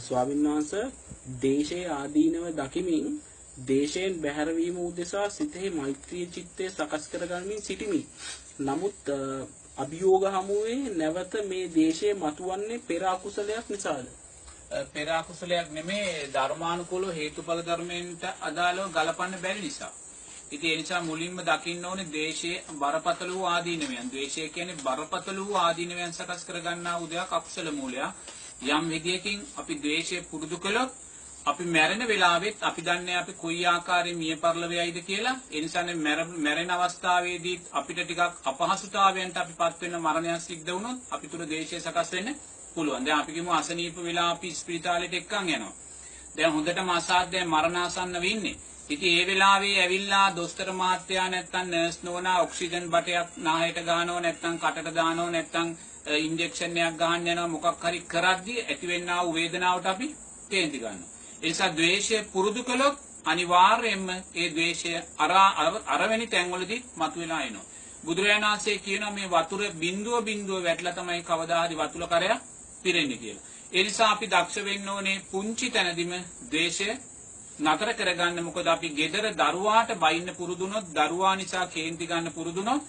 ස්වාමීන් වහන්සේ දේශයේ ආදීනව දකිමින් දේශයෙන් බැහැරවීම උදෙසා සිතෙහි මෛත්‍රී චිත්තය සකස් කරගනිමින් සිටිමි. නමුත් අභියෝග හමුවේ නැවත මේ දේශයේ මතුවන්නේ පෙර අකුසලයක් නිසාද? පෙර අකුසලයක් නෙමේ ධර්මානුකූලව හේතුඵල ධර්මයන්ට අදාළව ගලපන්න බැරි නිසා. ඉතින් ඒ නිසා මුලින්ම දකින්න ඕනේ ද්වේෂයේ බරපතල වූ ආදීනවයන්. ද්වේෂය කියන්නේ බරපතල වූ ආදීනවයන් සකස් කරගන්නා වූ දෙයක් අකුසල මූලයක්. යම් විදියකින් අපි ද්වේෂය පුරුදු කළොත් අපි මැරෙන වෙලාවෙත් අපි දන්නේ අපි කොයි ආකාරයෙන් මිය පරලොවයයිද කියලා. ඒ නිසානේ මැරෙන අවස්ථාවේදී අපිට ටිකක් අපහසුතාවයන්ට අපිපත් වෙන මරණයක් සිද්ධ වුණොත් අපි තුර ද්වේෂය සකස් වෙන්න පුළුවන්. දැන් අපි කියමු අසනීප වෙලා අපි ස්පිරිතාලෙට එක්කන් යනවා. දැන් හොඳටම අසාධ්‍යයි මරණාසන්න වෙන්නේ. ඉතින් ඒ වෙලාවේ ඇවිල්ලා දොස්තර මහත්තයා නැත්තම් නර්ස් නෝනා ඔක්සිජන් බටයක් නාහයට ගහනවා නැත්තම් කටට දානවා නැත්තම් ඉන්ජෙක්ෂන් එකක් ගහන්න යනවා මොකක් හරි කරද්දී ඇතිවෙනා වූ වේදනාවට අපි කේන්ති ගන්නවා. ඒ නිසා ද්වේෂය පුරුදු කළොත් අනිවාර්යයෙන්ම ඒ ද්වේෂය අර අරවැනි තැන්වලදී මතුවලා එනවා. බුදුරජාණන් වහන්සේ කියනවා මේ වතුර බිඳුව බිඳුව වැටලා තමයි කවදා හරි වතුල කරයක් පිරෙන්නේ කියලා. ඒ නිසා අපි දක්ෂ වෙන්න ඕනේ පුංචි තැනදීම ද්වේෂය නතර කරගන්න මොකද අපි gedara දරුවාට බයින්න පුරුදුනොත් දරුවා නිසා කේන්ති ගන්න පුරුදුනොත්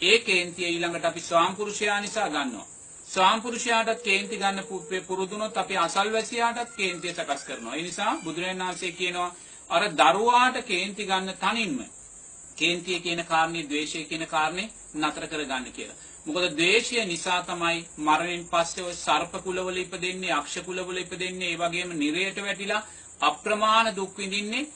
ඒ කේන්තිය ඊළඟට අපි ස්වාම්පුරුෂයා නිසා ගන්නවා. ස්වාම්පුරුෂයාටත් කේන්ති ගන්න පුරුදුනොත් අපි අසල්වැසියාටත් කේන්තිය සකස් කරනවා. ඒ නිසා බුදුරජාණන් වහන්සේ කියනවා අර දරුවාට කේන්ති ගන්න තනින්ම කේන්තිය කියන කාරණේ ද්වේෂය කියන කාරණේ නතර කරගන්න කියලා. මොකද ද්වේෂය නිසා තමයි මරණයෙන් පස්සේ ඔය සර්ප කුලවල ඉපදෙන්නේ, අක්ෂ කුලවල ඉපදෙන්නේ, ඒ වගේම නිරයට වැටිලා අප්‍රමාණ දුක් විඳින්නේ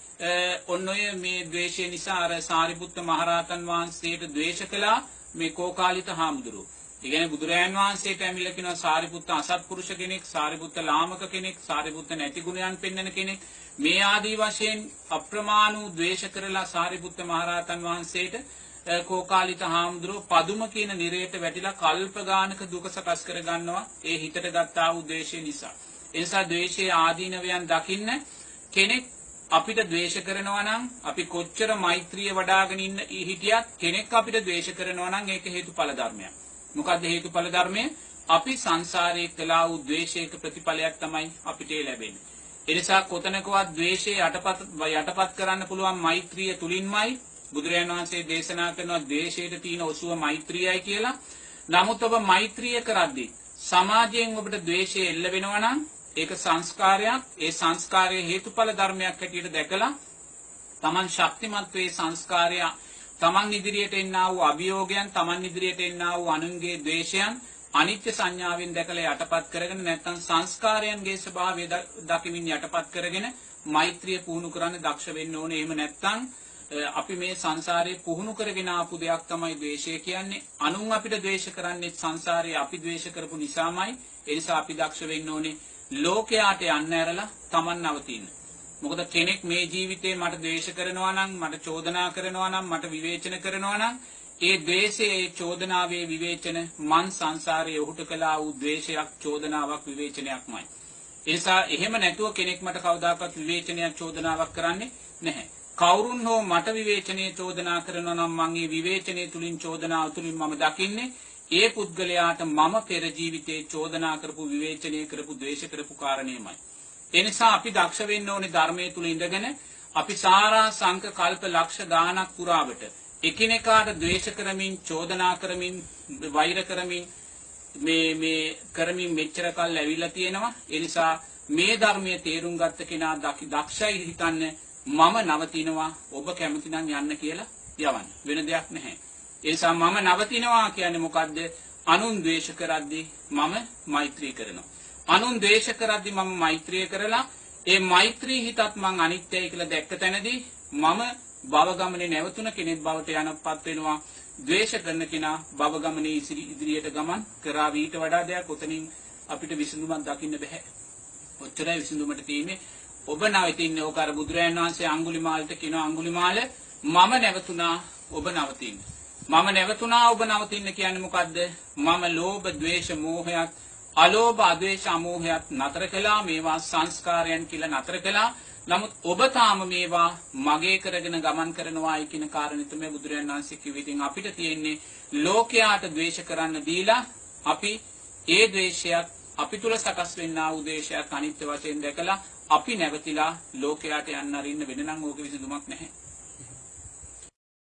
ඔන්න ඔය මේ ද්වේෂය නිසා අර සාරිපුත්ත මහරහතන් වහන්සේට ද්වේෂ කළා මේ කෝකාලිත හාමුදුරුවෝ. ඒ කියන්නේ බුදුරයන් වහන්සේට ඇවිල්ලා කියනවා සාරිපුත්ත අසත්පුරුෂ කෙනෙක්, සාරිපුත්ත ලාමක කෙනෙක්, සාරිපුත්ත නැති ගුණයන් පෙන්වන කෙනෙක්. මේ ආදී වශයෙන් අප්‍රමාණ වූ ද්වේෂ කරලා සාරිපුත්ත මහරහතන් වහන්සේට කෝකාලිත හාමුදුරුවෝ පදුම කියන නිරයට වැටිලා කල්ප ගානක දුක සකස් කර ගන්නවා ඒ හිතට ගත්තා වූ ද්වේෂය නිසා. ඒ නිසා ද්වේෂයේ ආදීනවයන් දකින්න කෙනෙක් අපිට ද්වේෂ කරනවා නම් අපි කොච්චර මෛත්‍රිය වඩාගෙන ඉන්න හිටියත් කෙනෙක් අපිට ද්වේෂ කරනවා නම් ඒක හේතුඵල ධර්මයක්. මොකද්ද හේතුඵල ධර්මය? අපි සංසාරයේ කළා වූ ද්වේෂයක ප්‍රතිඵලයක් තමයි අපිට ලැබෙන්නේ. ඒ නිසා කොතනකවත් ද්වේෂය යටපත් යටපත් කරන්න පුළුවන් මෛත්‍රිය තුලින්මයි බුදුරජාණන් වහන්සේ දේශනා කරනවා ද්වේෂයට තියෙන ඔසුව මෛත්‍රියයි කියලා. නමුත් ඔබ මෛත්‍රිය කරද්දී සමාජයෙන් ඔබට ද්වේෂය එල්ල වෙනවා නම් ඒක සංස්කාරයක් ඒ සංස්කාරයේ හේතුඵල ධර්මයක් හැටියට දැකලා Taman ශක්තිමත් වේ සංස්කාරය Taman ඉදිරියට එන්නා වූ අභියෝගයන් Taman ඉදිරියට එන්නා වූ අනුන්ගේ ද්වේෂයන් අනිත්‍ය සංඥාවෙන් දැකලා යටපත් කරගෙන නැත්නම් සංස්කාරයන්ගේ ස්වභාවය දකිමින් යටපත් කරගෙන මෛත්‍රිය පුහුණු කරන්න දක්ෂ වෙන්න ඕනේ. එහෙම නැත්නම් අපි මේ සංසාරේ පුහුණු කරගෙන ආපු දෙයක් තමයි ද්වේෂය කියන්නේ. අනුන් අපිට ද්වේෂ කරන්නේ සංසාරේ අපි ද්වේෂ කරපු නිසාමයි. ඒ නිසා අපි දක්ෂ වෙන්න ඕනේ ලෝකයාට යන්න ඇරලා Taman නවතින්න. මොකද කෙනෙක් මේ ජීවිතේ මට ද්වේෂ කරනවා නම් මට චෝදනා කරනවා නම් මට විවේචන කරනවා නම් ඒ ද්වේෂයේ චෝදනාවේ විවේචන මන් සංසාරයේ ඔහුට කළා වූ ද්වේෂයක් චෝදනාවක් විවේචනයක්මයි. ඒ නිසා එහෙම නැතුව කෙනෙක් මට කවදාකවත් විවේචනයක් චෝදනාවක් කරන්නේ නැහැ. කවුරුන් හෝ මට විවේචනයේ චෝදනා කරනවා නම් මම ඒ විවේචනයේ තුලින් චෝදනාව තුලින් මම දකින්නේ ඒ පුද්ගලයාට මම පෙර ජීවිතේ චෝදනා කරපු විවේචනය කරපු ද්වේෂ කරපු කාරණේමයි. ඒ නිසා අපි දක්ෂ වෙන්න ඕනේ ධර්මයේ තුල ඉඳගෙන අපි සාරා සංක කල්ප ලක්ෂ ගාණක් පුරාවට එකිනෙකාට ද්වේෂ කරමින් චෝදනා කරමින් වෛර කරමින් මේ මේ කරමින් මෙච්චර කල් ඇවිල්ලා තියෙනවා. ඒ නිසා මේ ධර්මයේ තේරුම් ගත්ත කෙනා දක්ෂයි හිතන්නේ මම නවතිනවා ඔබ කැමති නම් යන්න කියලා යවන්න. වෙන දෙයක් නැහැ. ඒ නිසා මම නවතිනවා කියන්නේ මොකද්ද? අනුන් ද්වේෂ කරද්දී මම මෛත්‍රී කරනවා. අනුන් ද්වේෂ කරද්දී මම මෛත්‍රිය කරලා ඒ මෛත්‍රී හිතත් මං අනිත්‍යයි කියලා දැක්ක තැනදී මම භව ගමනේ නැවතුන කෙනෙක් බවට යනපත් වෙනවා. ද්වේෂ කරන කෙනා භව ගමනේ ඉදිරියට ගමන් කරා ඊට වඩා දෙයක් උතනින් අපිට විසඳුමක් දකින්න බෑ. ඔච්චරයි විසඳුමට තියෙන්නේ. ඔබ නවතින්නේ ඕක අර බුදුරයන් වහන්සේ අඟුලිමාලට කියනවා අඟුලිමාල මම නැවතුණා ඔබ නවතින්න. මම නැවතුණා ඔබ නවතින්න කියන්නේ මොකද්ද? මම ලෝභ, ද්වේෂ, මෝහයත්, අලෝභ, අද්වේෂ, අමෝහයත් නතර කළා. මේවා සංස්කාරයන් කියලා නතර කළා. නමුත් ඔබ තාම මේවා මගේ කරගෙන ගමන් කරනවායි කියන කාරණේ තමයි බුදුරජාණන් වහන්සේ කිව්වේ. ඉතින් අපිට තියෙන්නේ ලෝකයාට ද්වේෂ කරන්න දීලා අපි ඒ ද්වේෂයත් අපි තුල සකස් වෙන්නා වූ දේශයක් අනිත්‍ය වශයෙන් දැකලා අපි නැවතිලා ලෝකයට යන්න අරින්න වෙන නම් ඕක විසඳුමක් නැහැ.